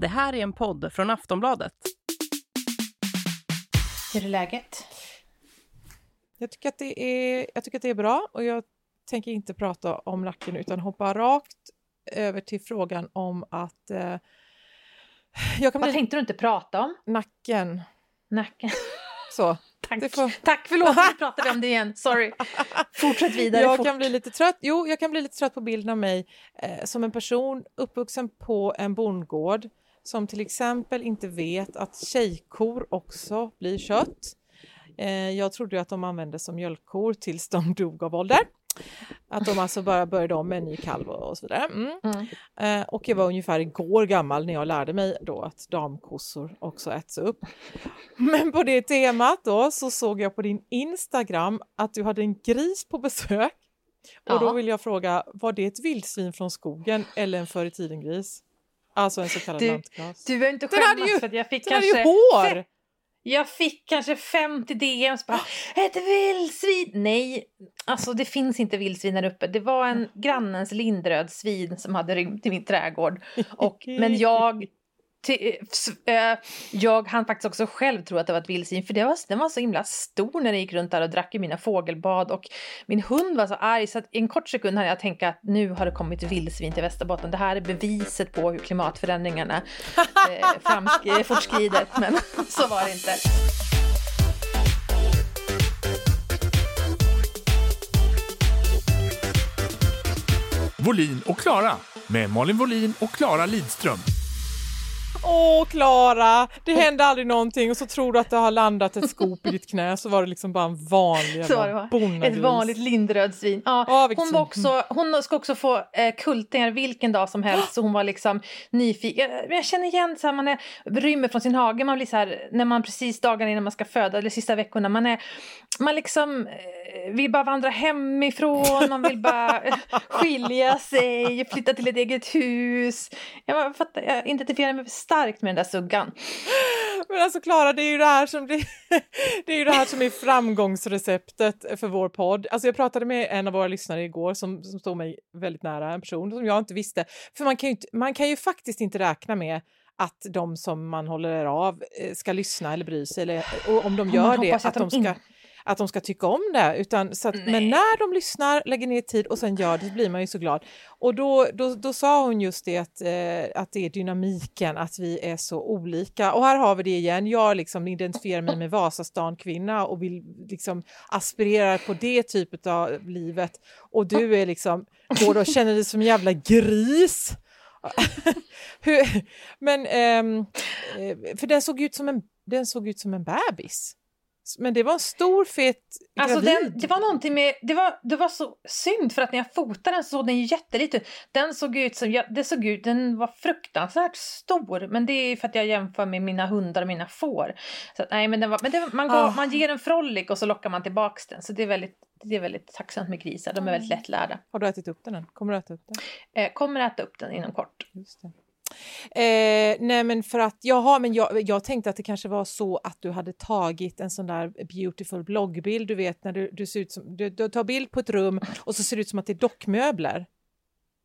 Det här är en podd från Aftonbladet. Hur är läget? Jag tycker, att det är, jag tycker att det är bra och jag tänker inte prata om nacken utan hoppa rakt över till frågan om att... Eh, jag kan Vad bli... tänkte du inte prata om? Nacken. Nacken. Så. Tack, får... Tack förlåt, nu pratar vi om det igen. Sorry. Fortsätt vidare. Jag fort. kan bli lite trött. Jo, jag kan bli lite trött på bilden av mig eh, som en person uppvuxen på en bondgård som till exempel inte vet att tjejkor också blir kött. Eh, jag trodde att de användes som mjölkkor tills de dog av ålder. Att de alltså bara började om med en ny kalv och så vidare. Mm. Mm. Eh, och jag var ungefär igår gammal när jag lärde mig då att damkossor också äts upp. Men på det temat då så såg jag på din Instagram att du hade en gris på besök. Och ja. då vill jag fråga, var det ett vildsvin från skogen eller en förr i tiden-gris? Alltså en så kallad du, lantglas. Du behöver inte skämmas ju, för att jag fick den kanske... hade ju hår! Jag fick kanske 50 DMs bara ett vildsvin! Nej, alltså det finns inte vildsvin där uppe. Det var en grannens lindrödsvin som hade rymt i min trädgård. Och, men jag Eh, jag hann faktiskt också själv tro att det var ett vildsvin för det var, den var så himla stor när den gick runt där och drack i mina fågelbad och min hund var så arg så att en kort sekund hade jag tänkt att nu har det kommit vildsvin till Västerbotten. Det här är beviset på hur klimatförändringarna eh, fram, eh, fortskrider men så var det inte. Volin och Klara med Malin Volin och Klara Lidström. Åh, Klara, det hände aldrig någonting och så tror du att det har landat ett skop i ditt knä så var det liksom bara en vanlig jävla Ett vanligt lindrödsvin. Ja, ja hon, var också, hon ska också få eh, kultingar vilken dag som helst så hon var liksom nyfiken. Jag, jag känner igen så här, man är, rymmer från sin hage, man blir så här när man precis dagarna innan man ska föda eller sista veckorna, man är man liksom eh, vill bara vandra hemifrån, man vill bara skilja sig, flytta till ett eget hus. Jag, fattar, jag identifierar mig starkt med den där suggan. Men alltså Klara, det är ju det här som det, det är ju det här som är framgångsreceptet för vår podd. Alltså jag pratade med en av våra lyssnare igår som, som stod mig väldigt nära, en person som jag inte visste. För man kan ju, man kan ju faktiskt inte räkna med att de som man håller av eh, ska lyssna eller bry sig, eller, och om de gör det, att, att de ska... In att de ska tycka om det. Utan, så att, men när de lyssnar, lägger ner tid och sen gör det så blir man ju så glad. Och då, då, då sa hon just det att, eh, att det är dynamiken, att vi är så olika. Och här har vi det igen, jag liksom identifierar mig med Vasastan-kvinna och vill liksom aspirera på det typet av livet. Och du är liksom, går och känner dig som en jävla gris. men, eh, för den såg ut som en, den såg ut som en bebis. Men det var en stor fet gravid. Alltså den, det var någonting med, det var, det var så synd för att när jag fotade den så såg den ju jätteliten ut. Den såg ut som, det såg ut, den var fruktansvärt stor. Men det är för att jag jämför med mina hundar och mina får. Så att, nej men, den var, men det, man, går, oh. man ger en frolic och så lockar man tillbaks den. Så det är väldigt, det är väldigt tacksamt med grisar, de är väldigt lättlärda. Har du ätit upp den än? Kommer du äta upp den? Eh, kommer äta upp den inom kort. Just det. Eh, nej men för att, jaha, men jag, jag tänkte att det kanske var så att du hade tagit en sån där beautiful bloggbild, du vet när du, du ser ut som, du, du tar bild på ett rum och så ser det ut som att det är dockmöbler.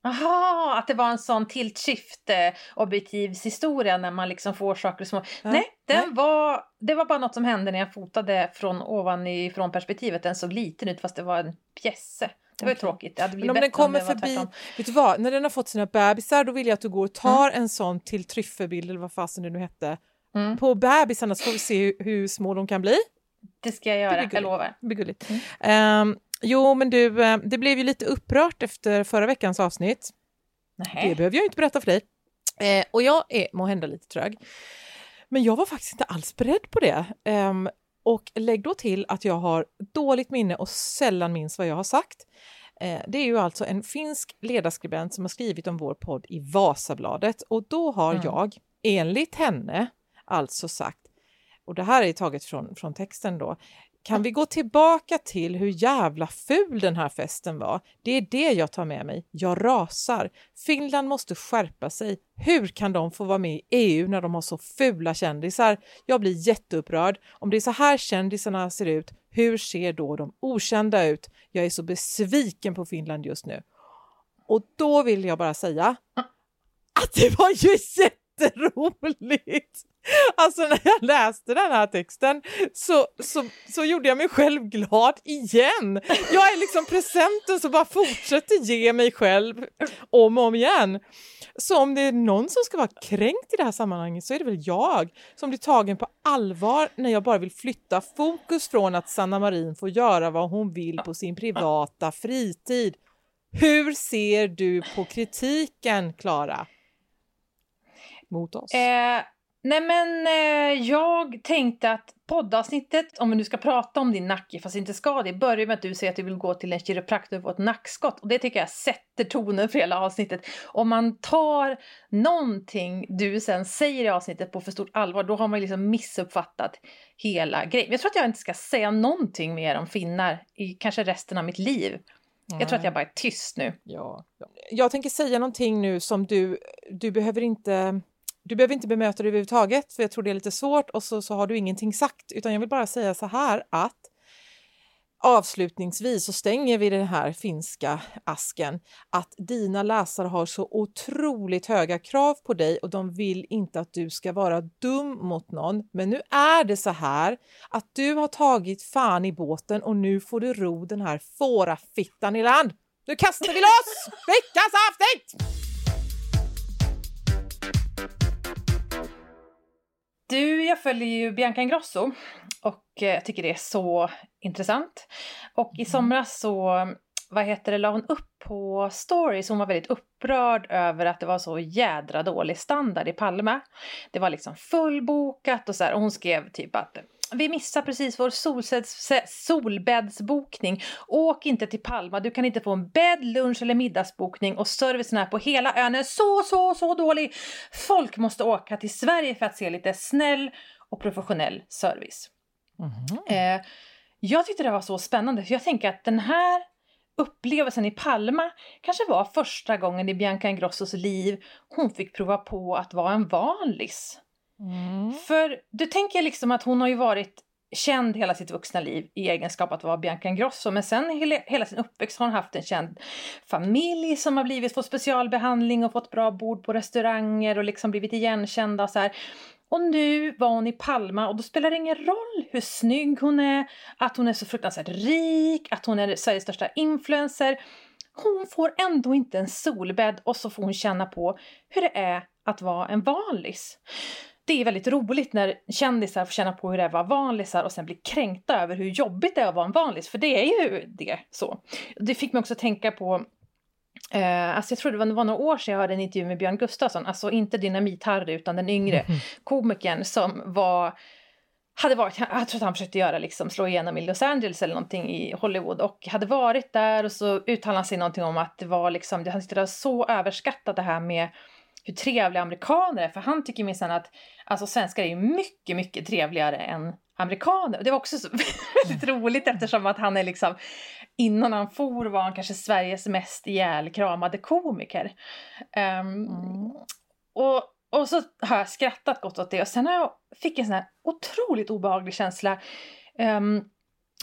Jaha, att det var en sån tilt-shift objektivshistoria när man liksom får saker som... Ja, nej, den nej. Var, det var bara något som hände när jag fotade från ovanifrån perspektivet. Den såg liten ut fast det var en pjässe. Det var tråkigt. Det Men om den kommer om förbi, vet du vad, när den har fått sina bebisar då vill jag att du går och tar mm. en sån till tryffelbild eller vad fasen det nu hette. Mm. På bebisarna så får vi se hur, hur, små de kan bli. Det ska jag göra, jag lovar. Det blir gulligt. Mm. Um, jo, men du, eh, det blev ju lite upprört efter förra veckans avsnitt. Nähä. Det behöver jag inte berätta för dig. Eh, och jag är måhända lite trög. Men jag var faktiskt inte alls beredd på det. Um, och lägg då till att jag har dåligt minne och sällan minns vad jag har sagt. Eh, det är ju alltså en finsk ledarskribent som har skrivit om vår podd i Vasabladet och då har mm. jag enligt henne alltså sagt, och det här är taget från, från texten då, kan vi gå tillbaka till hur jävla ful den här festen var? Det är det jag tar med mig. Jag rasar. Finland måste skärpa sig. Hur kan de få vara med i EU när de har så fula kändisar? Jag blir jätteupprörd. Om det är så här kändisarna ser ut, hur ser då de okända ut? Jag är så besviken på Finland just nu. Och då vill jag bara säga att det var ju jätteroligt! Alltså när jag läste den här texten så, så, så gjorde jag mig själv glad igen. Jag är liksom presenten som bara fortsätter ge mig själv om och om igen. Så om det är någon som ska vara kränkt i det här sammanhanget så är det väl jag som blir tagen på allvar när jag bara vill flytta fokus från att Sanna Marin får göra vad hon vill på sin privata fritid. Hur ser du på kritiken, Klara? Mot oss? Eh, nej men eh, jag tänkte att poddavsnittet, om vi nu ska prata om din nacke fast inte ska det, börjar med att du säger att du vill gå till en kiropraktor och få ett nackskott. Och det tycker jag sätter tonen för hela avsnittet. Om man tar någonting du sen säger i avsnittet på för stort allvar, då har man liksom missuppfattat hela grejen. Jag tror att jag inte ska säga någonting mer om finnar i kanske resten av mitt liv. Jag tror att jag bara är tyst nu. Ja. Jag tänker säga någonting nu som du, du behöver inte du behöver inte bemöta det överhuvudtaget för jag tror det är lite svårt och så, så har du ingenting sagt utan jag vill bara säga så här att avslutningsvis så stänger vi den här finska asken att dina läsare har så otroligt höga krav på dig och de vill inte att du ska vara dum mot någon. Men nu är det så här att du har tagit fan i båten och nu får du ro den här fårafittan i land. Nu kastar vi loss veckans afting! Du, jag följer ju Bianca Ingrosso och eh, jag tycker det är så intressant. Och i somras så, vad heter det, la hon upp på stories, hon var väldigt upprörd över att det var så jädra dålig standard i Palma. Det var liksom fullbokat och så här, och hon skrev typ att vi missar precis vår solbäddsbokning. Åk inte till Palma, du kan inte få en bädd, lunch eller middagsbokning och servicen här på hela ön är så, så, så dålig. Folk måste åka till Sverige för att se lite snäll och professionell service. Mm. Eh, jag tyckte det var så spännande för jag tänker att den här upplevelsen i Palma kanske var första gången i Bianca Ingrossos liv hon fick prova på att vara en vanlis. Mm. För du tänker liksom att hon har ju varit känd hela sitt vuxna liv i egenskap att vara Bianca Ingrosso men sen hela, sin uppväxt har hon haft en känd familj som har blivit fått specialbehandling och fått bra bord på restauranger och liksom blivit igenkända och så här. Och nu var hon i Palma och då spelar det ingen roll hur snygg hon är, att hon är så fruktansvärt rik, att hon är Sveriges största influencer. Hon får ändå inte en solbädd och så får hon känna på hur det är att vara en vanlis det är väldigt roligt när kändisar får känna på hur det är att vara vanlisar och sen bli kränkta över hur jobbigt det är att vara en vanlis, för det är ju det så. Det fick mig också tänka på Eh, alltså jag tror det var, det var några år sedan jag hörde en intervju med Björn Gustafsson, alltså inte Dynamit-Harry utan den yngre mm. komikern som var hade varit, jag tror att han försökte göra liksom, slå igenom i Los Angeles eller någonting i Hollywood och hade varit där och så uttalade han sig någonting om att det var liksom, han tyckte det var så överskattat det här med hur trevliga amerikaner är. För han tycker minsann att alltså, svenskar är ju mycket, mycket trevligare än amerikaner. Det var också så väldigt roligt eftersom att han är liksom innan han for var han kanske Sveriges mest ihjälkramade komiker. Um, mm. och, och så har jag skrattat gott åt det och sen har jag fick en sån här otroligt obehaglig känsla um,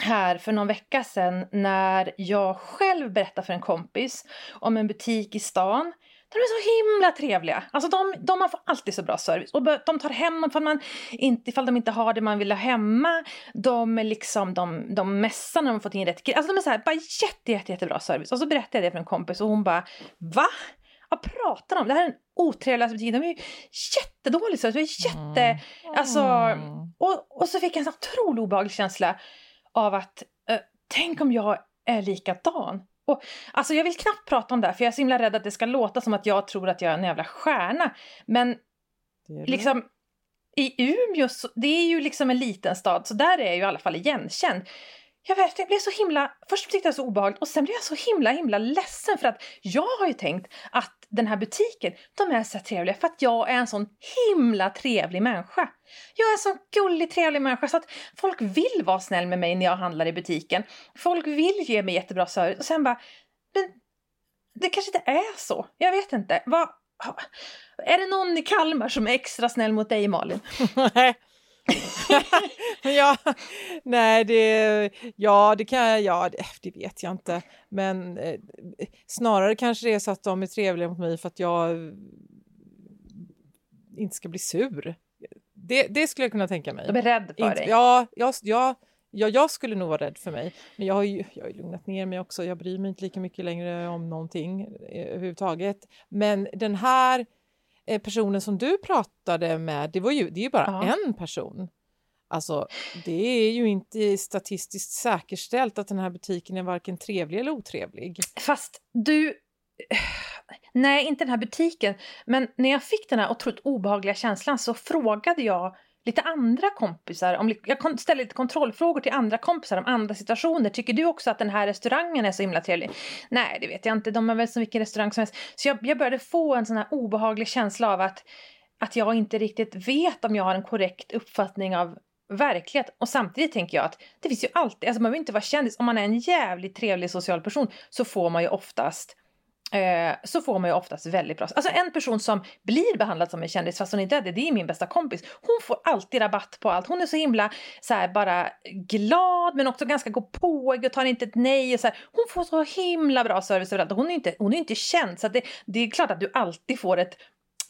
här för någon vecka sedan när jag själv berättade för en kompis om en butik i stan de är så himla trevliga. Alltså de, de man får alltid så bra service. Och de tar hem ifall, man inte, ifall de inte har det man vill ha hemma. De är liksom, de, de mässar när de fått in rätt grejer. Alltså de är så här, bara jätte, jätte, jättebra service. Och så berättade jag det för en kompis och hon bara, va? Vad pratar de om? Det här är den otrevligaste butiken. De är ju jättedålig service. Jätte... Mm. Alltså, och, och så fick jag en sån otroligt obehaglig känsla av att, uh, tänk om jag är likadan. Och, alltså jag vill knappt prata om det här för jag är så himla rädd att det ska låta som att jag tror att jag är en jävla stjärna. Men liksom i Umeå, så, det är ju liksom en liten stad så där är jag ju i alla fall igenkänd. Jag vet, jag blev så himla, först tyckte jag det var så obehagligt och sen blev jag så himla himla ledsen för att jag har ju tänkt att den här butiken, de är så trevliga för att jag är en sån himla trevlig människa. Jag är en sån gullig trevlig människa så att folk vill vara snäll med mig när jag handlar i butiken. Folk vill ge mig jättebra service och sen bara, men det kanske inte är så. Jag vet inte. Vad, är det någon i Kalmar som är extra snäll mot dig Malin? ja, nej, det, ja, det kan jag, ja, det, det vet jag inte. Men eh, snarare kanske det är så att de är trevliga mot mig för att jag inte ska bli sur. Det, det skulle jag kunna tänka mig. De är rädda för Inte- dig. Ja, ja, ja, ja, jag skulle nog vara rädd för mig. Men jag har ju jag har lugnat ner mig också. Jag bryr mig inte lika mycket längre om någonting eh, överhuvudtaget. Men den här eh, personen som du pratade med, det, var ju, det är ju bara Ja. en person. Alltså, det är ju inte statistiskt säkerställt att den här butiken är varken trevlig eller otrevlig. Fast du... Nej, inte den här butiken. Men när jag fick den här otroligt obehagliga känslan så frågade jag lite andra kompisar. Om, jag ställer lite kontrollfrågor till andra kompisar om andra situationer. Tycker du också att den här restaurangen är så himla trevlig? Nej, det vet jag inte. De är väl som vilken restaurang som helst. Så jag, jag började få en sån här obehaglig känsla av att, att jag inte riktigt vet om jag har en korrekt uppfattning av verklighet. Och samtidigt tänker jag att det finns ju alltid, alltså man behöver inte vara kändis, om man är en jävligt trevlig social person så får man ju oftast eh, så får man ju oftast väldigt bra. Alltså en person som blir behandlad som en kändis fast hon inte är det, det är min bästa kompis. Hon får alltid rabatt på allt. Hon är så himla så här, bara glad men också ganska gåpåig och tar inte ett nej. Och så här. Hon får så himla bra service överallt. Hon är inte, hon är inte känd så att det, det är klart att du alltid får ett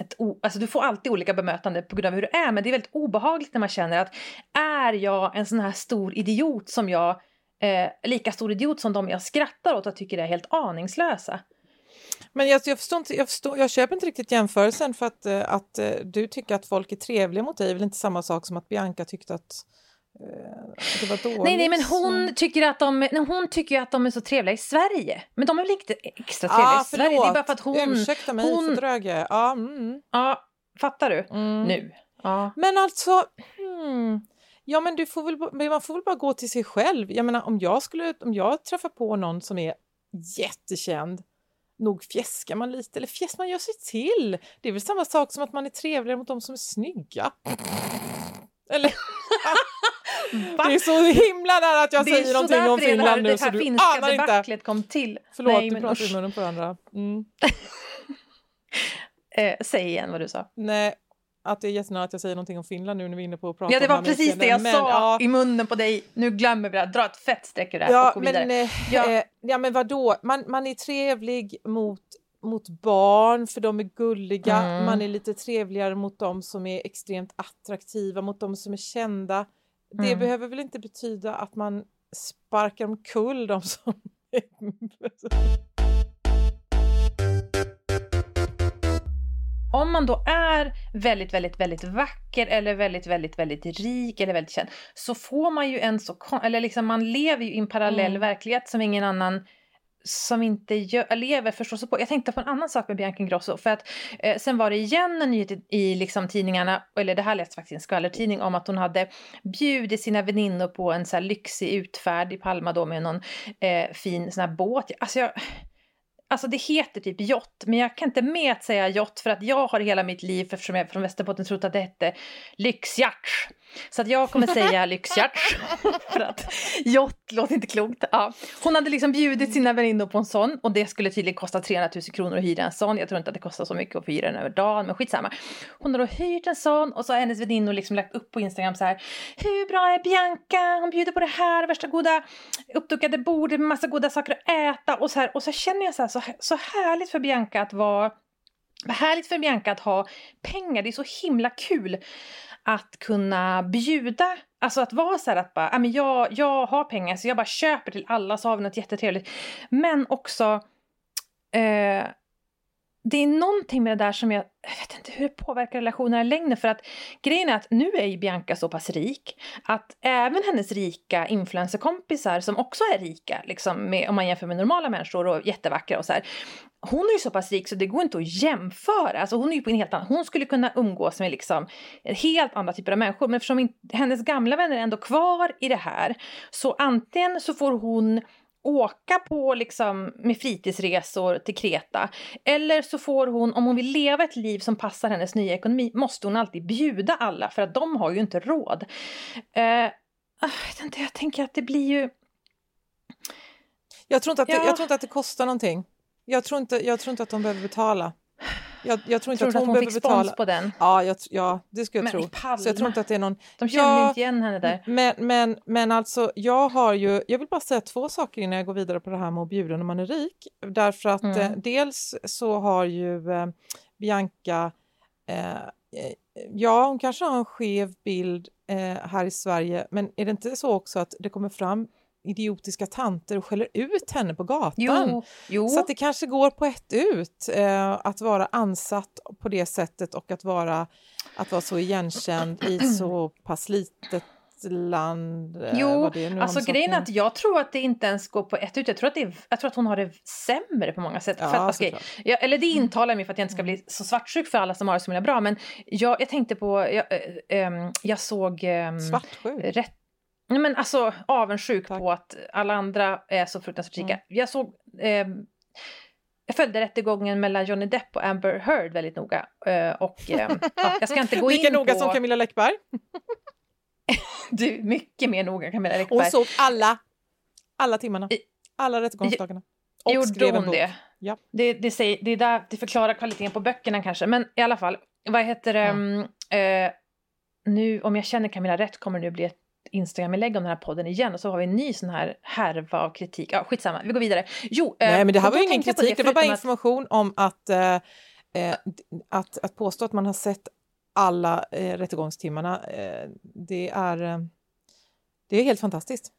ett o, alltså du får alltid olika bemötande på grund av hur du är men det är väldigt obehagligt när man känner att är jag en sån här stor idiot som jag eh, lika stor idiot som de jag skrattar åt och tycker är helt aningslösa. Men jag, jag, förstår inte, jag, förstår, jag köper inte riktigt jämförelsen för att, eh, att eh, du tycker att folk är trevliga mot dig är väl inte samma sak som att Bianca tyckte att, eh, det var dåligt. Nej, nej, men hon tycker, att de, nej, hon tycker att de är så trevliga i Sverige. Men de är väl inte extra trevliga ah, i Sverige? Det är bara för att hon... Ursäkta mig hon- för Dröge. Ja, mm, Ja, fattar du? mm. Nu. Ja. Men alltså, hmm, ja men du får väl, man får väl bara gå till sig själv. Jag menar om jag skulle, om jag träffar på någon som är jättekänd, nog fjäskar man lite, eller fjäsk, man gör sig till. Det är väl samma sak som att man är trevligare mot de som är snygga. Eller? Va? Det är så himla nära att jag Det är säger så någonting därför om det här- Finland nu det så här du finska anar inte. debaclet kom till. Förlåt, Nej, du men pratar i munnen på varandra. Mm. Eh, säg igen vad du sa. Nej, att det är jättenära att jag säger någonting om Finland nu när vi är inne på att prata Ja, det var precis det jag utseende. sa Men, ja, i munnen på dig. Nu glömmer vi det. Dra ett fett streck ur det här Ja, och gå vidare. men, eh, Ja. eh, ja, men vadå? Man, man är trevlig mot, mot barn för de är gulliga. Mm. Man är lite trevligare mot de som är extremt attraktiva, mot de som är kända. Det Mm. behöver väl inte betyda att man sparkar omkull de som... Om man då är väldigt, väldigt, väldigt vacker eller väldigt, väldigt, väldigt rik eller väldigt känd så får man ju en så eller liksom man lever ju i en parallell Mm. verklighet som ingen annan som inte gör, lever förstår sig på. Jag tänkte på en annan sak med Bianca Ingrosso för att eh, sen var det igen en nyhet i, i liksom tidningarna, eller det här läste faktiskt i en skvallertidning om att hon hade bjudit sina väninnor på en så här lyxig utfärd i Palma då med någon eh, fin sån här båt. Alltså jag, Alltså det heter typ yacht, men jag kan inte med att säga yacht för att jag har hela mitt liv, eftersom jag är från Västerbotten, trott att det hette lyxyacht. Så att jag kommer säga lyxyacht. för att yacht låter inte klokt. Ja. Hon hade liksom bjudit sina väninnor på en sån och det skulle tydligen kosta 300 000 kronor att hyra en sån. Jag tror inte att det kostar så mycket att hyra den över dagen, men skitsamma. Hon har då hyrt en sån och så har hennes väninnor liksom lagt upp på Instagram så här. Hur bra är Bianca? Hon bjuder på det här, värsta goda uppdukade bordet med massa goda saker att äta och så här. Och så känner jag så här, så, så härligt för Bianca att vara vad härligt för Bianca att ha pengar. Det är så himla kul att kunna bjuda. Alltså att vara så här att bara, ah, men jag, jag har pengar så jag bara köper till alla så har vi något jättetrevligt. Men också eh, det är någonting med det där som jag, jag vet inte hur det påverkar relationerna i längden för att grejen är att nu är ju Bianca så pass rik att även hennes rika influencerkompisar som också är rika, liksom med, om man jämför med normala människor och jättevackra och så här. Hon är ju så pass rik så det går inte att jämföra. Alltså hon är ju på en helt annan, hon skulle kunna umgås med liksom helt andra typer av människor men eftersom hennes gamla vänner är ändå kvar i det här så antingen så får hon åka på liksom med fritidsresor till Kreta. Eller så får hon, om hon vill leva ett liv som passar hennes nya ekonomi, måste hon alltid bjuda alla för att de har ju inte råd. Eh, jag, vet inte, jag tänker att det blir ju... Jag tror, inte att det, Ja. jag tror inte att det kostar någonting. Jag tror inte, jag tror inte att de behöver betala. Jag, jag tror inte Tror att du att hon, hon fick betala. spons på den? Ja, jag, ja, det skulle jag Men tro. Palma. Så jag tror inte att det är någon... De kände Ja, inte igen henne där. Men, men, men alltså, jag har ju... Jag vill bara säga två saker innan jag går vidare på det här med att bjuda när man är rik. Därför att Mm. eh, dels så har ju eh, Bianca Eh, eh, ja, hon kanske har en skev bild eh, här i Sverige, men är det inte så också att det kommer fram idiotiska tanter och skäller ut henne på gatan? Jo, jo. Så att det kanske går på ett ut eh, att vara ansatt på det sättet och att vara, att vara så igenkänd i så pass litet land. eh, Jo, alltså grejen är att jag tror att det inte ens går på ett ut. Jag tror att, det är, jag tror att hon har det sämre på många sätt. Ja, att, såklart. jag, eller det intalar mig för att jag inte ska bli så svartsjuk för alla som har det så himla bra. Men jag, jag tänkte på, jag, ehm, jag såg... ehm, Svartsjuk. rätt, nej men alltså avundsjuk Tack. på att alla andra är så fruktansvärt rika. Mm. Jag såg... ehm, jag följde rättegången mellan Johnny Depp och Amber Heard väldigt noga. Eh, och ehm, ja, jag ska inte gå Lika in noga på... som Camilla Läckberg. Du, mycket mer noga Camilla Hon Läckberg. såg alla, alla timmarna, alla rättegångsdagarna. Och Gjorde skrev en hon bok. det? Ja. Det, det, säger, det, är där, det förklarar kvaliteten på böckerna kanske. Men i alla fall, vad heter det? Mm. eh, nu, om jag känner Camilla rätt kommer det nu bli ett Instagram-inlägg om den här podden igen och så har vi en ny sån här härva av kritik. Ja, skitsamma, vi går vidare. Jo, eh, Nej, men det här var ju ingen kritik, det, var bara förutom att- information om att, eh, eh, att, att påstå att man har sett alla eh, rättegångstimmarna, eh, det, är, eh, det är helt fantastiskt.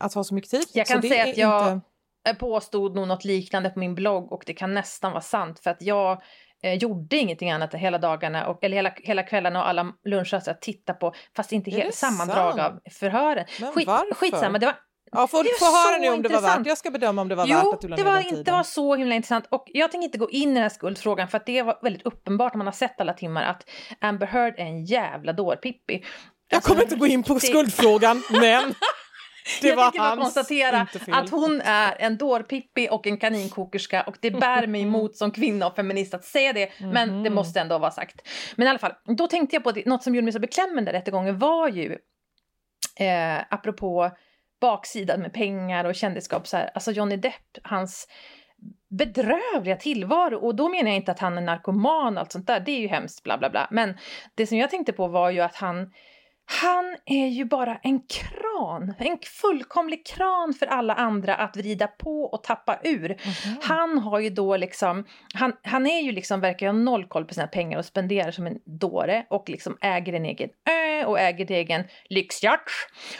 Att ha så mycket tid. Jag kan det säga att jag- Inte, påstod nog något liknande på min blogg och det kan nästan vara sant för att jag eh, gjorde ingenting annat hela dagarna och, eller hela, hela kvällarna och alla lunchraster att titta på fast inte helt det sammandrag sant? av förhören. Men Skit, varför? skitsamma, det var, ja, det få var höra nu om det var intressant. värt. Jag ska bedöma om det var värt Jo, att du la det var den tiden. var så himla intressant. Och jag tänker inte gå in i den här skuldfrågan för att det var väldigt uppenbart när man har sett alla timmar att Amber Heard är en jävla dårpippi. Jag Alltså, kommer inte gå in på det- skuldfrågan, men det jag var tänkte bara konstatera att hon är en dårpippi och en kaninkokerska och det bär mig emot som kvinna och feminist att säga det, men det Mhm. måste ändå vara sagt. Men i alla fall, då tänkte jag på det, något som gjorde mig så beklämmande rättegången var ju, eh, apropå baksidan med pengar och kändisskap, så här, alltså Johnny Depp, hans bedrövliga tillvaro. Och då menar jag inte att han är narkoman och allt sånt där, det är ju hemskt, bla bla bla. Men det som jag tänkte på var ju att han han är ju bara en kran, en fullkomlig kran för alla andra att vrida på och tappa ur. Mhm. Han har ju då liksom, han, han är ju liksom, verkar ha noll koll på sina pengar och spenderar som en dåre och liksom äger en egen ö och äger en egen lyxyacht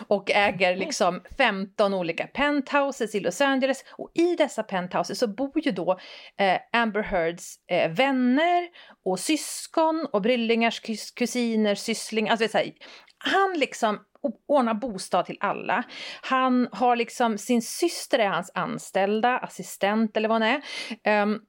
och äger liksom 15 olika penthouses i Los Angeles och i dessa penthouses så bor ju då eh, Amber Heards eh, vänner och syskon och bryllingars kus- kusiner, syssling, alltså så här, han liksom ordnar bostad till alla. Han har liksom, sin syster är hans anställda, assistent eller vad hon är. Um,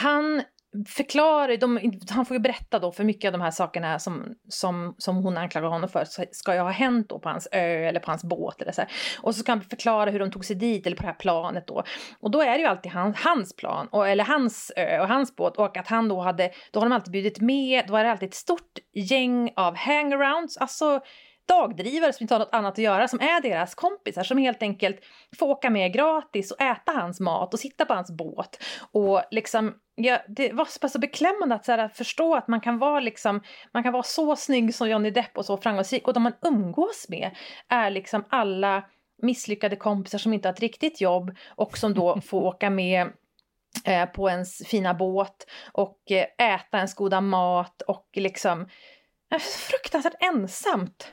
han förklarar, de, han får ju berätta då för mycket av de här sakerna som, som, som hon anklagar honom för ska ju ha hänt då på hans ö eller på hans båt eller så här. Och så ska han förklara hur de tog sig dit eller på det här planet då. Och då är det ju alltid han, hans plan, och, eller hans ö och hans båt och att han då hade, då har de alltid bjudit med, då är det alltid ett stort gäng av hangarounds, alltså dagdrivare som inte har något annat att göra, som är deras kompisar, som helt enkelt får åka med gratis och äta hans mat och sitta på hans båt. Och liksom, ja, det var så pass så beklämmande att så här, förstå att man kan vara liksom, man kan vara så snygg som Johnny Depp och så framgångsrik och de man umgås med är liksom alla misslyckade kompisar som inte har ett riktigt jobb och som då får åka med eh, på ens fina båt och eh, äta ens goda mat och liksom eh, fruktansvärt ensamt.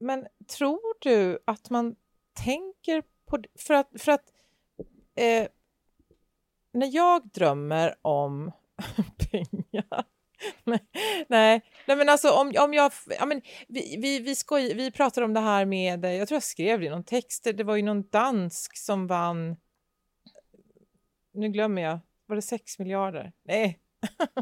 Men tror du att man tänker på? För att, för att eh, när jag drömmer om pengar Nej, nej, men alltså om, om jag... Ja, men vi, vi, vi, skoj, vi pratade om det här med... Jag tror jag skrev det i någon text. Det var ju någon dansk som vann... Nu glömmer jag. Var det 6 miljarder? Nej.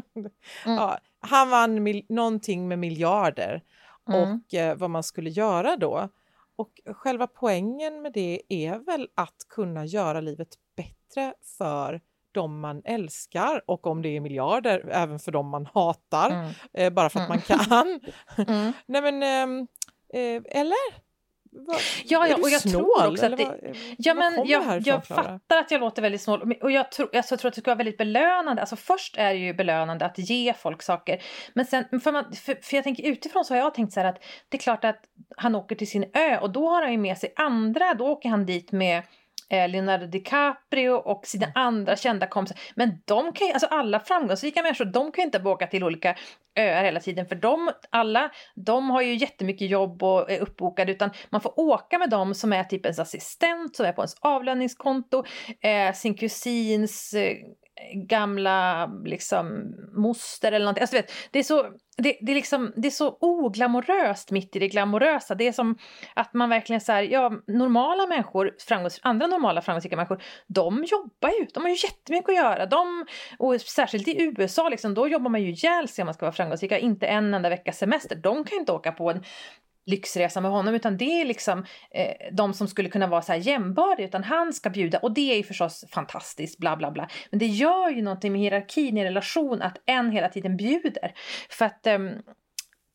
ja, han vann mil, någonting med miljarder Mm. och eh, vad man skulle göra då. Och själva poängen med det är väl att kunna göra livet bättre för de man älskar och om det är miljarder även för de man hatar Mm. eh, bara för att Mm. man kan. Mm. Nej men, ehm, eh, eller? Vad- Ja, ja, och jag snål, tror också att det, vad- Ja, men jag, jag fattar att jag låter väldigt snål. Och jag tror, alltså, jag tror att det ska vara väldigt belönande. Alltså först är det ju belönande att ge folk saker. Men sen, för, man, för, för jag tänker utifrån så har jag tänkt så här att det är klart att han åker till sin ö och då har han ju med sig andra. Då åker han dit med Leonardo DiCaprio och sina Mm. andra kända kompisar. Men de kan ju, alltså alla framgångsrika människor, de kan ju inte åka till olika öar hela tiden för de, alla, de har ju jättemycket jobb och är uppbokade utan man får åka med dem som är typ ens assistent, som är på ens avlöningskonto, eh, sin kusins eh, gamla liksom moster eller någonting. Alltså, vet, det, är så, det, det, är liksom, det är så oglamoröst mitt i det glamorösa. Det är som att man verkligen så här, ja, normala människor, framgångs, andra normala framgångsrika människor, de jobbar ju, de har ju jättemycket att göra. De, och särskilt i USA, liksom, då jobbar man ju ihjäl sig om man ska vara framgångsrik. Inte en enda veckas semester. De kan ju inte åka på en lyxresa med honom utan det är liksom eh, de som skulle kunna vara så här jämbördiga utan han ska bjuda och det är ju förstås fantastiskt bla bla bla men det gör ju någonting med hierarkin i relation att en hela tiden bjuder för att ehm,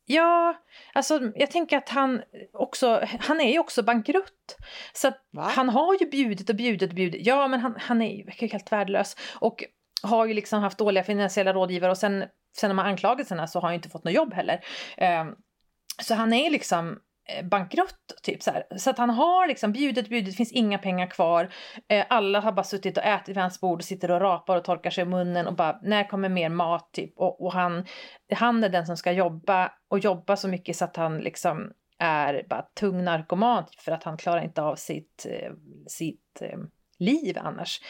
Ja, alltså jag tänker att han också, han är ju också bankrutt. Så han har ju bjudit och bjudit och bjudit. Ja, men han, han är ju helt värdelös. Och har ju liksom haft dåliga finansiella rådgivare och sen, sen de här anklagelserna så har han ju inte fått något jobb heller. Ehm, så han är liksom eh, bankrutt typ så här. Så att han har liksom bjudit, bjudit, finns inga pengar kvar. Eh, alla har bara suttit och ätit vid hans bord och sitter och rapar och torkar sig i munnen och bara när kommer mer mat typ. Och, och han, han är den som ska jobba och jobba så mycket så att han liksom är bara tung narkoman typ, för att han klarar inte av sitt, eh, sitt eh, liv annars.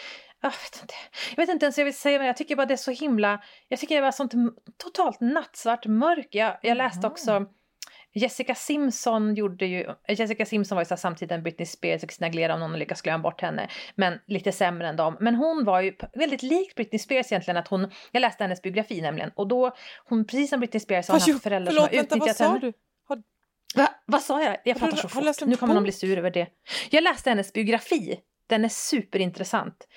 Jag vet, inte. jag vet inte ens vad jag vill säga men jag tycker bara det är så himla, jag tycker det var sånt totalt nattsvart mörker. Jag, jag läste också Jessica Simpson gjorde ju, Jessica Simpson var ju så samtidigt Britney Spears och Christina Aguilera om någon lyckas glömma bort henne. Men lite sämre än dem. Men hon var ju väldigt lik Britney Spears egentligen att hon, jag läste hennes biografi nämligen. Och då, hon precis som Britney Spears har hon haft föräldrar Förlåt, som har vänta, utnyttjat henne. du? Har, Va? Vad sa jag? Jag pratar så fort. en Nu kommer någon bli sur över det. Jag läste hennes biografi. Den är superintressant.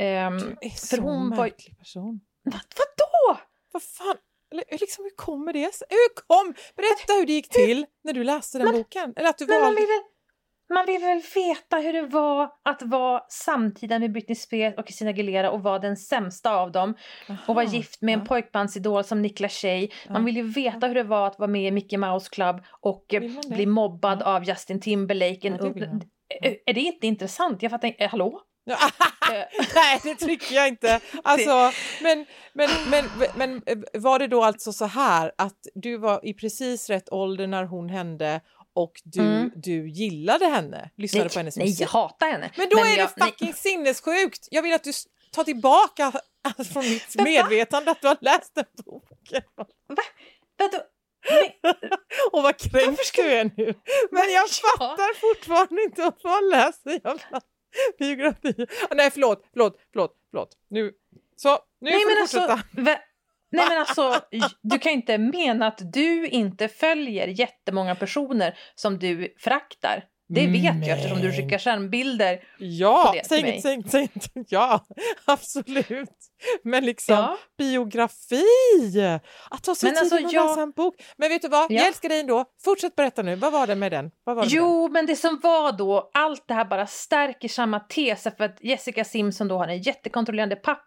Um, du är för så hon var- märklig person. vad, vadå? Vad fan? Eller, liksom, hur kommer det sig? Hur kom? Berätta hur det gick till när du läste den boken. Eller att du Men man valde... man vill väl veta hur det var att vara samtida med Britney Spears och Christina Aguilera och vara den sämsta av dem. Och vara Aha, gift med en ja. pojkbandsidol som Niklas Tjej. Man vill ju veta hur det var att vara med i Mickey Mouse Club och eh, bli mobbad Ja. av Justin Timberlake. Ja, det man. är, det inte intressant? Jag fattar inte. Eh, hallå? Eh, Nej, det tycker jag inte. Alltså, men, men, men, men eh, var det då alltså så här att du var i precis rätt ålder när hon hände och du, Mm. du gillade henne, lyssnade nej, på hennes nej, musik? jag hatar henne. Men då är jag, det fucking sinnessjukt! Jag vill att du tar tillbaka från mitt medvetande att du har läst den boken. Nej, vadå? Nej, Och vad kränkt du är nu. Men jag fattar fortfarande inte varför man läser jävla biografi. Ah, nej, förlåt, förlåt, förlåt, förlåt. Nu, så, nu nej får du alltså, fortsätta. vä- nej men alltså, du kan inte mena att du inte följer jättemånga personer som du föraktar. Det vet jag eftersom du skickar skärmbilder. Ja, på det säg inget, säg inget, säg inget. Ja, absolut. Men liksom Ja. biografi! Att ta sig Men tiden alltså, jag- läsa en bok. Men vet du vad, Ja. jag älskar dig ändå. Fortsätt berätta nu, vad var det med den? Vad var det med den? Jo, men det som var då, allt det här bara stärker samma tes för att Jessica Simpson då har en jättekontrollerande pappa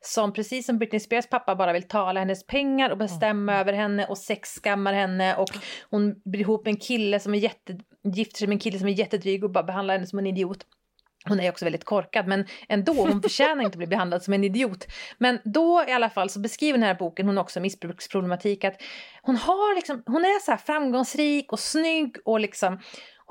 som precis som Britney Spears pappa bara vill tala hennes pengar och bestämma över henne och sexskammar henne och hon blir ihop med en kille som är jätte, gifter sig med en kille som är jättedryg och bara behandlar henne som en idiot. Hon är också väldigt korkad men ändå, hon förtjänar inte att bli behandlad som en idiot. Men då i alla fall så beskriver den här boken hon också missbruksproblematik att hon har liksom, hon är så här framgångsrik och snygg och liksom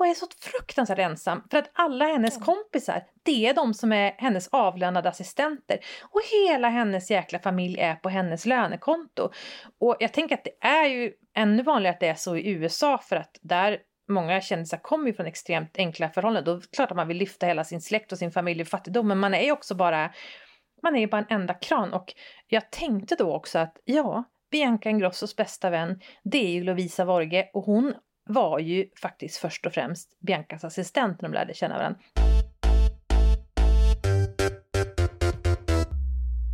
och är så fruktansvärt ensam för att alla hennes kompisar, det är de som är hennes avlönade assistenter och hela hennes jäkla familj är på hennes lönekonto. Och jag tänker att det är ju ännu vanligare att det är så i USA för att där många kändisar kommer ju från extremt enkla förhållanden. Då är det klart att man vill lyfta hela sin släkt och sin familj ur fattigdom, men man är ju också bara man är ju bara en enda kran och jag tänkte då också att ja, Bianca Ingrossos bästa vän, det är ju Lovisa Vorge och hon var ju faktiskt först och främst Biancas assistent när de lärde känna varandra.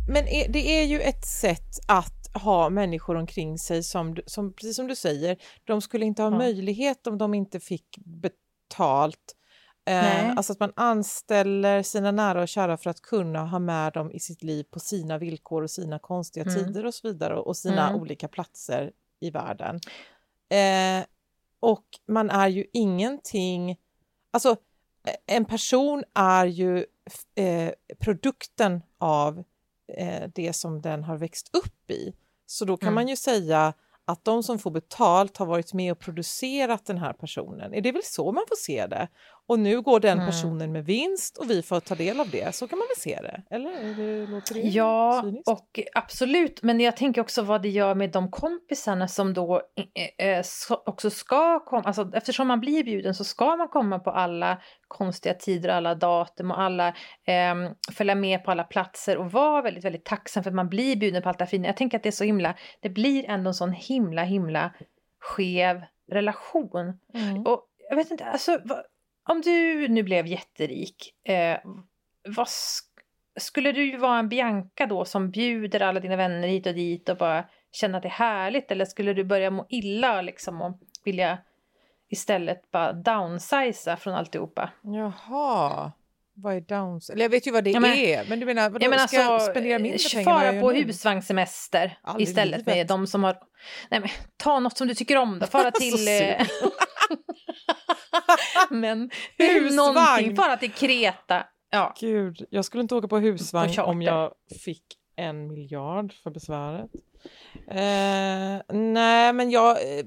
Men det är ju ett sätt att ha människor omkring sig som, som precis som du säger, de skulle inte ha Ja. möjlighet om de inte fick betalt. Eh, alltså att man anställer sina nära och kära för att kunna ha med dem i sitt liv på sina villkor och sina konstiga Mm. tider och så vidare och sina Mm. olika platser i världen. Eh, och man är ju ingenting, alltså en person är ju eh, produkten av eh, det som den har växt upp i. Så då kan Mm. man ju säga att de som får betalt har varit med och producerat den här personen. Är det väl så man får se det? Och nu går den Mm. personen med vinst och vi får ta del av det. Så kan man väl se det? Eller är det, låter det Ja, cyniskt? och absolut. Men jag tänker också vad det gör med de kompisarna som då eh, eh, så- också ska komma. Alltså, eftersom man blir bjuden så ska man komma på alla konstiga tider, alla datum och alla ehm, följa med på alla platser och vara väldigt, väldigt tacksam för att man blir bjuden på allt det här fina. Jag tänker att det är så himla, det blir ändå en sån himla, himla skev relation. Mm. Och jag vet inte, alltså, om du nu blev jätterik, eh, vad sk- skulle du vara en Bianca då som bjuder alla dina vänner hit och dit och bara känna att det är härligt? Eller skulle du börja må illa liksom och vilja istället bara downsiza från alltihopa? Jaha, vad är downs? Eller jag vet ju vad det Ja, men- är, men du menar vadå, Jag menar ska jag alltså, spendera mindre eh, pengar jag fara på husvagnssemester istället med livet. de som har... Nej men ta något som du tycker om då, fara till... eh, men Husvagn. någonting, fara till Kreta. Ja. Gud, jag skulle inte åka på husvagn charter. om jag fick en miljard för besväret. Eh, nej, men jag, eh,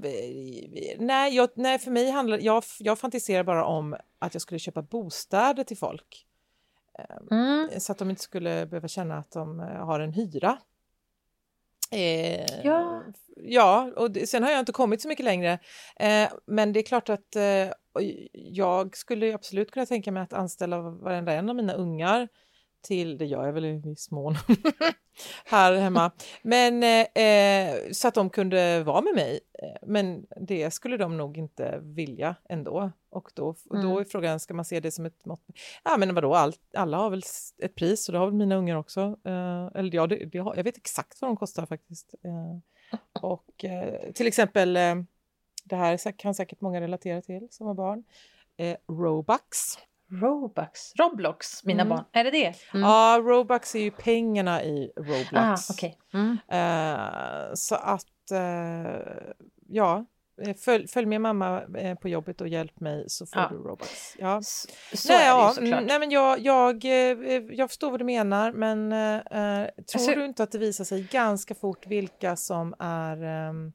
nej, jag... Nej, för mig handlar... Jag, jag fantiserar bara om att jag skulle köpa bostäder till folk. Mm. Så att de inte skulle behöva känna att de eh, har en hyra. Eh, Ja. Ja, och det, sen har jag inte kommit så mycket längre. Eh, men det är klart att eh, jag skulle absolut kunna tänka mig att anställa varenda en av mina ungar till, det gör jag väl i viss mån, här hemma. Men eh, eh, så att de kunde vara med mig. Eh, Men det skulle de nog inte vilja ändå. Och då, och då Mm. är frågan, ska man se det som ett mått? Ja men vadå, all, alla har väl ett pris och det har väl mina ungar också. Eh, eller ja, det, det har, jag vet exakt vad de kostar faktiskt. Eh, och eh, till exempel, det här kan säkert många relatera till som har barn. Robux. Robux. Roblox, mina Mm. barn. Är det det? Mm. Ja, Robux är ju pengarna i Roblox. Ah, okej. Mm. Eh, så att, eh, ja, eh, följ, följ med mamma eh, på jobbet och hjälp mig så får Ja. du Robux. Ja. S- Så nej, är det ju ja, såklart. mm, nej, men jag, jag, eh, jag förstår vad du menar, men eh, eh, tror Alltså- du inte att det visar sig ganska fort vilka som är ehm,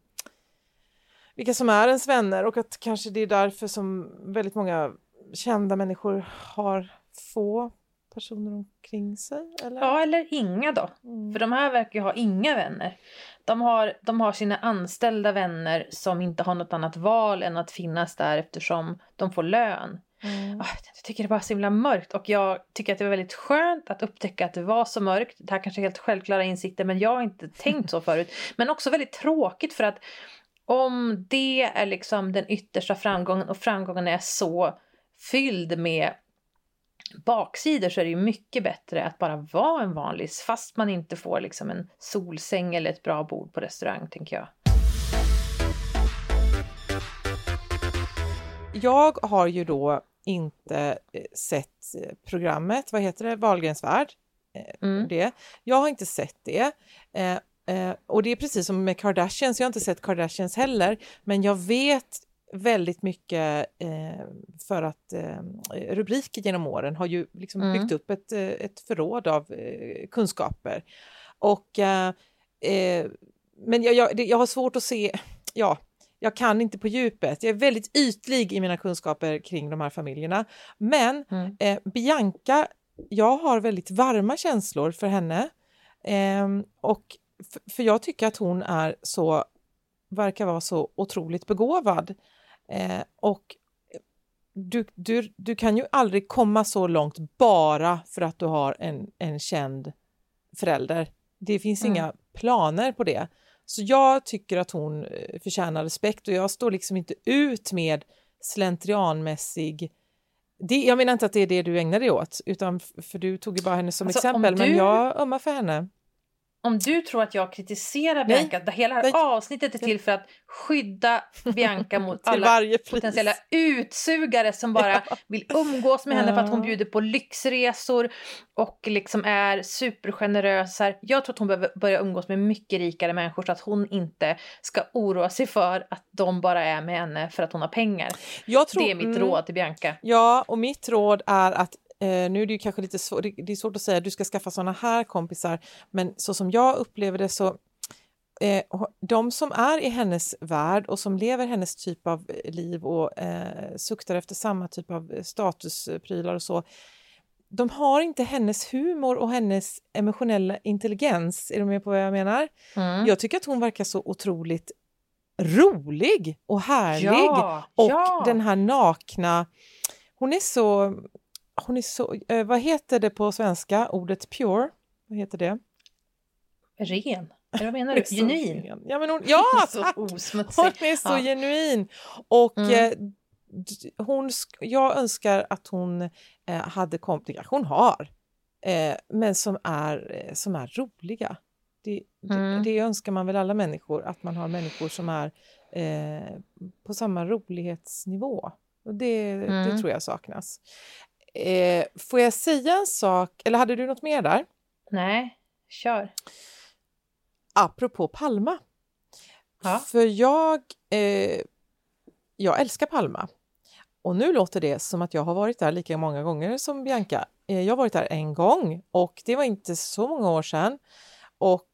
vilka som är ens vänner och att kanske det är därför som väldigt många kända människor har få personer omkring sig? Eller? Ja, eller inga då. Mm. För de här verkar ju ha inga vänner. De har, de har sina anställda vänner som inte har något annat val än att finnas där eftersom de får lön. Mm. Ah, Jag tycker det är bara så himla mörkt och jag tycker att det var väldigt skönt att upptäcka att det var så mörkt. Det här kanske är helt självklara insikter men jag har inte tänkt så förut. Men också väldigt tråkigt för att om det är liksom den yttersta framgången och framgången är så fylld med baksidor så är det ju mycket bättre att bara vara en vanlis fast man inte får liksom en solsäng eller ett bra bord på restaurang tänker jag. Jag har ju då inte eh, sett eh, programmet, vad heter det, Wahlgrens värld. Eh, Mm. Det. Jag har inte sett det. Eh, eh, och det är precis som med Kardashians, jag har inte sett Kardashians heller, men jag vet väldigt mycket eh, för att eh, rubriker genom åren har ju liksom Mm. byggt upp ett, eh, ett förråd av eh, kunskaper. Och, eh, eh, men jag, jag, jag har svårt att se, ja, jag kan inte på djupet. Jag är väldigt ytlig i mina kunskaper kring de här familjerna. Men Mm. eh, Bianca, jag har väldigt varma känslor för henne. Ehm, och för jag tycker att hon är så, verkar vara så otroligt begåvad. Eh, och du, du, du kan ju aldrig komma så långt bara för att du har en, en känd förälder. Det finns Mm. inga planer på det. Så jag tycker att hon eh, förtjänar respekt och jag står liksom inte ut med slentrianmässig det, jag menar inte att det är det du ägnar dig åt, utan för du tog ju bara henne som Alltså, exempel, men du- jag ömmar för henne. Om du tror att jag kritiserar Nej. Bianca, hela det Nej. här avsnittet är till för att skydda Bianca mot alla potentiella utsugare som bara vill umgås med henne för att hon Ja. bjuder på lyxresor och liksom är supergenerös. här. Jag tror att hon behöver börja umgås med mycket rikare människor så att hon inte ska oroa sig för att de bara är med henne för att hon har pengar. Tror, det är mitt mm, råd till Bianca. Ja, och mitt råd är att eh, nu är det ju kanske lite svårt, det, är svårt att säga du ska skaffa såna här kompisar, men så som jag upplever det så eh, de som är i hennes värld och som lever hennes typ av liv och eh, suktar efter samma typ av statusprylar och så, de har inte hennes humor och hennes emotionella intelligens. Är du med på vad jag menar? Mm. Jag tycker att hon verkar så otroligt rolig och härlig. Ja, Och ja. den här nakna... Hon är så... Hon är så eh, vad heter det på svenska, ordet pure? Vad heter det? Ren. Eller vad menar du? Genuin. ren. Ja, men hon, ja så tack! osmutsig. Hon är så Ja. genuin. Och Mm. eh, hon, jag önskar att hon eh, hade kompisar, hon har, eh, men som är, eh, som är roliga. Det, Mm. det, det önskar man väl alla människor, att man har människor som är eh, på samma rolighetsnivå. Och det, det Mm. tror jag saknas. Eh, får jag säga en sak, eller hade du något mer där? Nej, kör. Apropå Palma. Ja. För jag, eh, jag älskar Palma. Och nu låter det som att jag har varit där lika många gånger som Bianca. Eh, jag har varit där en gång och det var inte så många år sedan. Och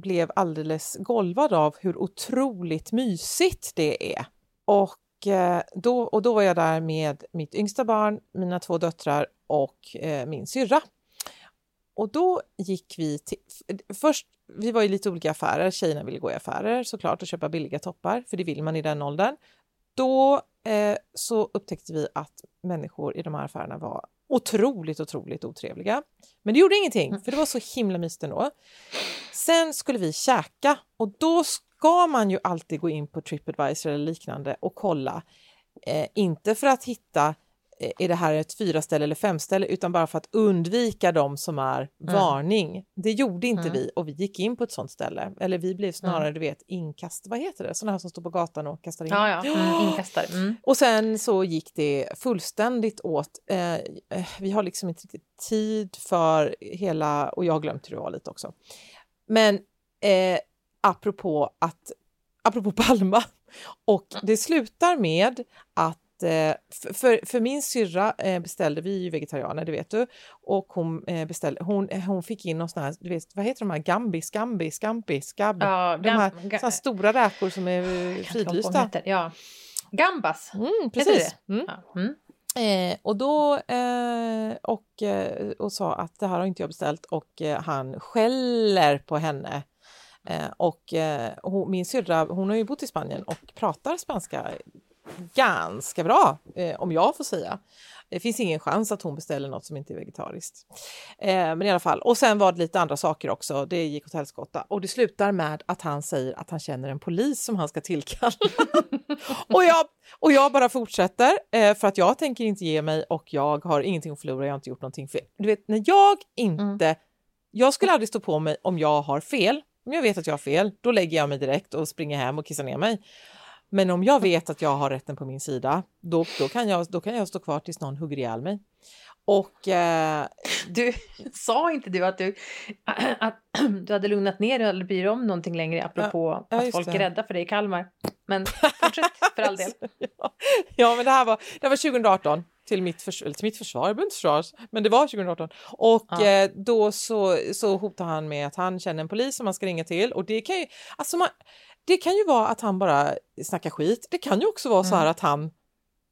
blev alldeles golvad av hur otroligt mysigt det är. Och, då, och då var jag där med mitt yngsta barn, mina två döttrar och eh, min syrra. Och då gick vi till... Först, vi var i lite olika affärer. Tjejerna ville gå i affärer såklart och köpa billiga toppar, för det vill man i den åldern. Då eh, så upptäckte vi att människor i de här affärerna var otroligt, otroligt otrevliga. Men det gjorde ingenting, för det var så himla mysigt ändå. Sen skulle vi käka och då ska man ju alltid gå in på Tripadvisor eller liknande och kolla. Eh, inte för att hitta eh, är det här ett fyra ställe eller fem ställe utan bara för att undvika de som är varning. Det gjorde inte Mm. vi och vi gick in på ett sånt ställe. Eller vi blev snarare, du vet, inkast, vad heter det? Sådana här som står på gatan och kastar in. Ja, ja. Mm, inkastare. Mm. Och sen så gick det fullständigt åt. Eh, eh, vi har liksom inte riktigt tid för hela, och jag har glömt hur det var lite också. Men eh, apropå att, apropå Palma, och det slutar med att eh, för, för, min syrra eh, beställde, vi är ju vegetarianer, det vet du, och hon eh, beställde, hon, hon fick in någon sån här, du vet, vad heter de här, gambi, skambi, scampi, skabb, Ja, de här, gam- här stora räkor som är de fridlysta. Ja. Gambas. Mm, precis. det? Mm. Ja. Mm. Eh, och då eh, och, och sa att det här har inte jag beställt och eh, han skäller på henne. Eh, och eh, min syrra, hon har ju bott i Spanien och pratar spanska ganska bra, eh, om jag får säga. Det finns ingen chans att hon beställer något som inte är vegetariskt. Eh, men i alla fall, och sen var det lite andra saker också. Det gick åt helskotta och det slutar med att han säger att han känner en polis som han ska tillkalla. och, jag, och jag bara fortsätter eh, för att jag tänker inte ge mig och jag har ingenting att förlora. Jag har inte gjort någonting fel. Du vet, när jag inte... Jag skulle aldrig stå på mig om jag har fel. Om jag vet att jag har fel, då lägger jag mig direkt och springer hem och kissar ner mig. Men om jag vet att jag har rätten på min sida, då, då, kan, jag, då kan jag stå kvar tills någon hugger ihjäl mig. Och eh, Du, sa inte du att du, att du hade lugnat ner dig eller bryr dig om någonting längre apropå ja, att folk det. är rädda för dig i Kalmar? Men fortsätt för all del. ja, ja, men det här var, det här var 2018 till mitt, förs eller till mitt försvar, jag behöver inte försvaras, men det var 2018. Och Ja. eh, då så, så hotar han med att han känner en polis som man ska ringa till och det kan ju, alltså man, det kan ju vara att han bara snackar skit. Det kan ju också vara så här att han,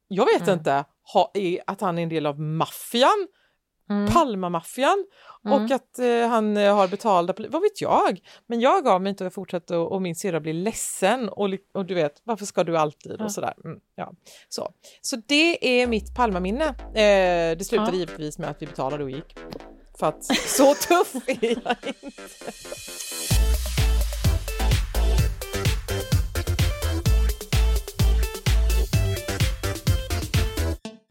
jag vet Mm. inte, ha, att han är en del av maffian, Mm. Palmamaffian Mm. och att eh, han eh, har betalda vad vet jag? Men jag gav mig inte och fortsatte och, och min syrra blir ledsen och, och du vet, varför ska du alltid Ja. och sådär. Mm, ja. så. så det är mitt Palmaminne. Eh, det slutade Ja. givetvis med att vi betalade och gick. För att så tuff är jag inte.